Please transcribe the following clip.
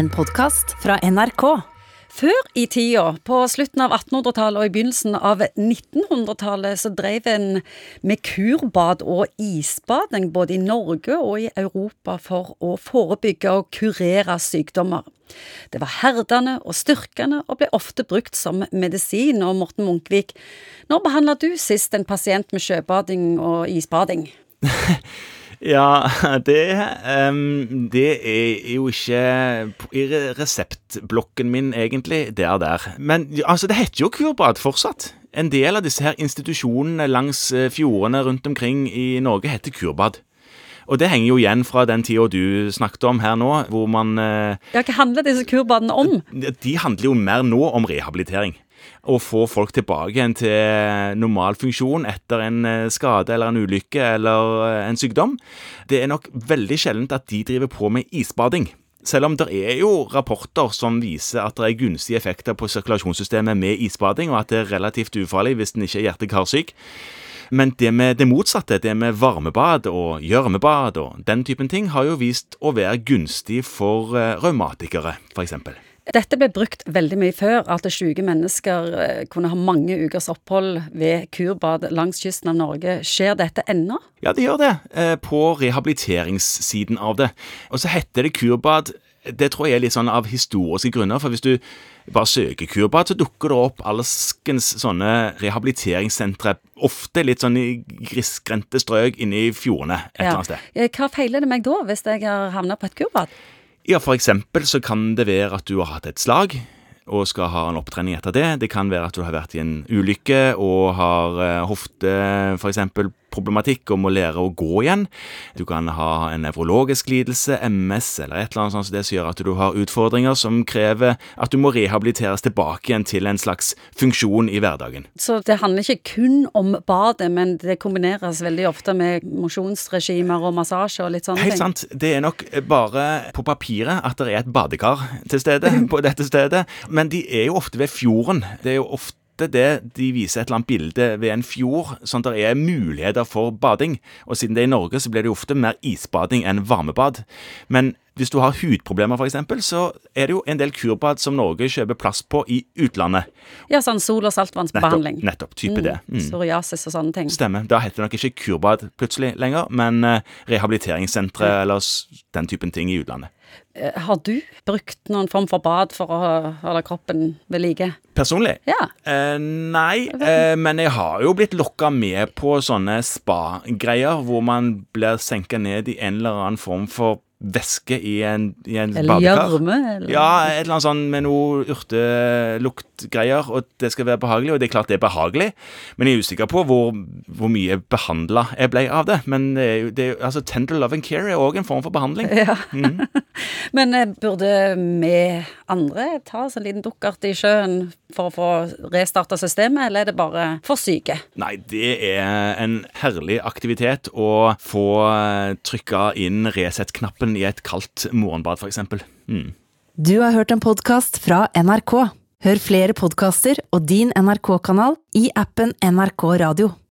en podkast fra NRK. Før i tida, på slutten av 1800-tallet og i begynnelsen av 1900-tallet, så drev en med kurbad og isbading både i Norge og i Europa for å forebygge og kurere sykdommer. Det var herdende og styrkende og ble ofte brukt som medisin. Og Morten Munkvik, når behandla du sist en pasient med sjøbading og isbading? Ja, det, um, det er jo ikke i reseptblokken min, egentlig, det er der. Men altså, det heter jo kurbad fortsatt. En del av disse her institusjonene langs eh, fjordene rundt omkring i Norge heter kurbad. Og det henger jo igjen fra den tida du snakket om her nå, hvor man eh, Ja, Hva handler disse kurbadene om? De handler jo mer nå om rehabilitering å få folk tilbake igjen til normal funksjon etter en eh, skade eller en ulykke eller eh, en sykdom. Det er nok veldig sjeldent at de driver på med isbading. Selv om det er jo rapporter som viser at det er gunstige effekter på sirkulasjonssystemet med isbading, og at det er relativt ufarlig hvis en ikke er hjerte-karsyk. Men det med det motsatte, det med varmebad og gjørmebad og den typen ting, har jo vist å være gunstig for raumatikere revmatikere, f.eks. Dette ble brukt veldig mye før, at syke mennesker eh, kunne ha mange ukers opphold ved kurbad langs kysten av Norge. Skjer dette ennå? Ja, det gjør det, eh, på rehabiliteringssiden av det. Og så heter det kurbad. Det tror jeg er litt sånn av historiske grunner, for hvis du bare søker kurbad, så dukker det opp alskens sånne rehabiliteringssentre, ofte litt sånn i grisgrendte strøk inne i fjordene et eller annet sted. Hva feiler det meg da, hvis jeg har havna på et kurbad? Ja, for eksempel så kan det være at du har hatt et slag og skal ha en opptrening etter det. Det kan være at du har vært i en ulykke og har eh, hofte, f.eks problematikk om å lære å gå igjen. Du kan ha en nevrologisk lidelse, MS eller et eller annet sånt som det som gjør at du har utfordringer som krever at du må rehabiliteres tilbake igjen til en slags funksjon i hverdagen. Så det handler ikke kun om badet, men det kombineres veldig ofte med mosjonsregimer og massasje og litt sånne ting? Helt sant. Det er nok bare på papiret at det er et badekar til stede på dette stedet, men de er jo ofte ved fjorden. Det er jo ofte ofte det de viser et eller annet bilde ved en fjord, sånn at det er muligheter for bading. Og siden det er i Norge, så blir det ofte mer isbading enn varmebad. Men hvis du har hudproblemer, f.eks., så er det jo en del kurbad som Norge kjøper plass på i utlandet. Ja, sånn sol- og saltvannsbehandling. Nettopp. nettopp type mm, det. Mm. Psoriasis og sånne ting. Stemmer. Da heter det nok ikke kurbad plutselig lenger, men uh, rehabiliteringssentre mm. eller den typen ting i utlandet. Eh, har du brukt noen form for bad for å holde kroppen ved like? Personlig? Ja. Eh, nei, eh, men jeg har jo blitt lokka med på sånne spa-greier hvor man blir senka ned i en eller annen form for væske i en, i en eller badekar. Gjørme, eller Ja, et eller annet sånn med noe urteluktgreier, og det skal være behagelig. Og det er klart det er behagelig, men jeg er usikker på hvor, hvor mye behandla jeg ble av det. Men det det altså, tender love and care er òg en form for behandling. Ja. Mm. men eh, burde vi andre ta oss en liten dukkert i sjøen for å få restarta systemet, eller er det bare for syke? Nei, det er en herlig aktivitet å få eh, trykka inn Resett-knappen i et kaldt morgenbad, f.eks. Mm. Du har hørt en podkast fra NRK. Hør flere podkaster og din NRK-kanal i appen NRK Radio.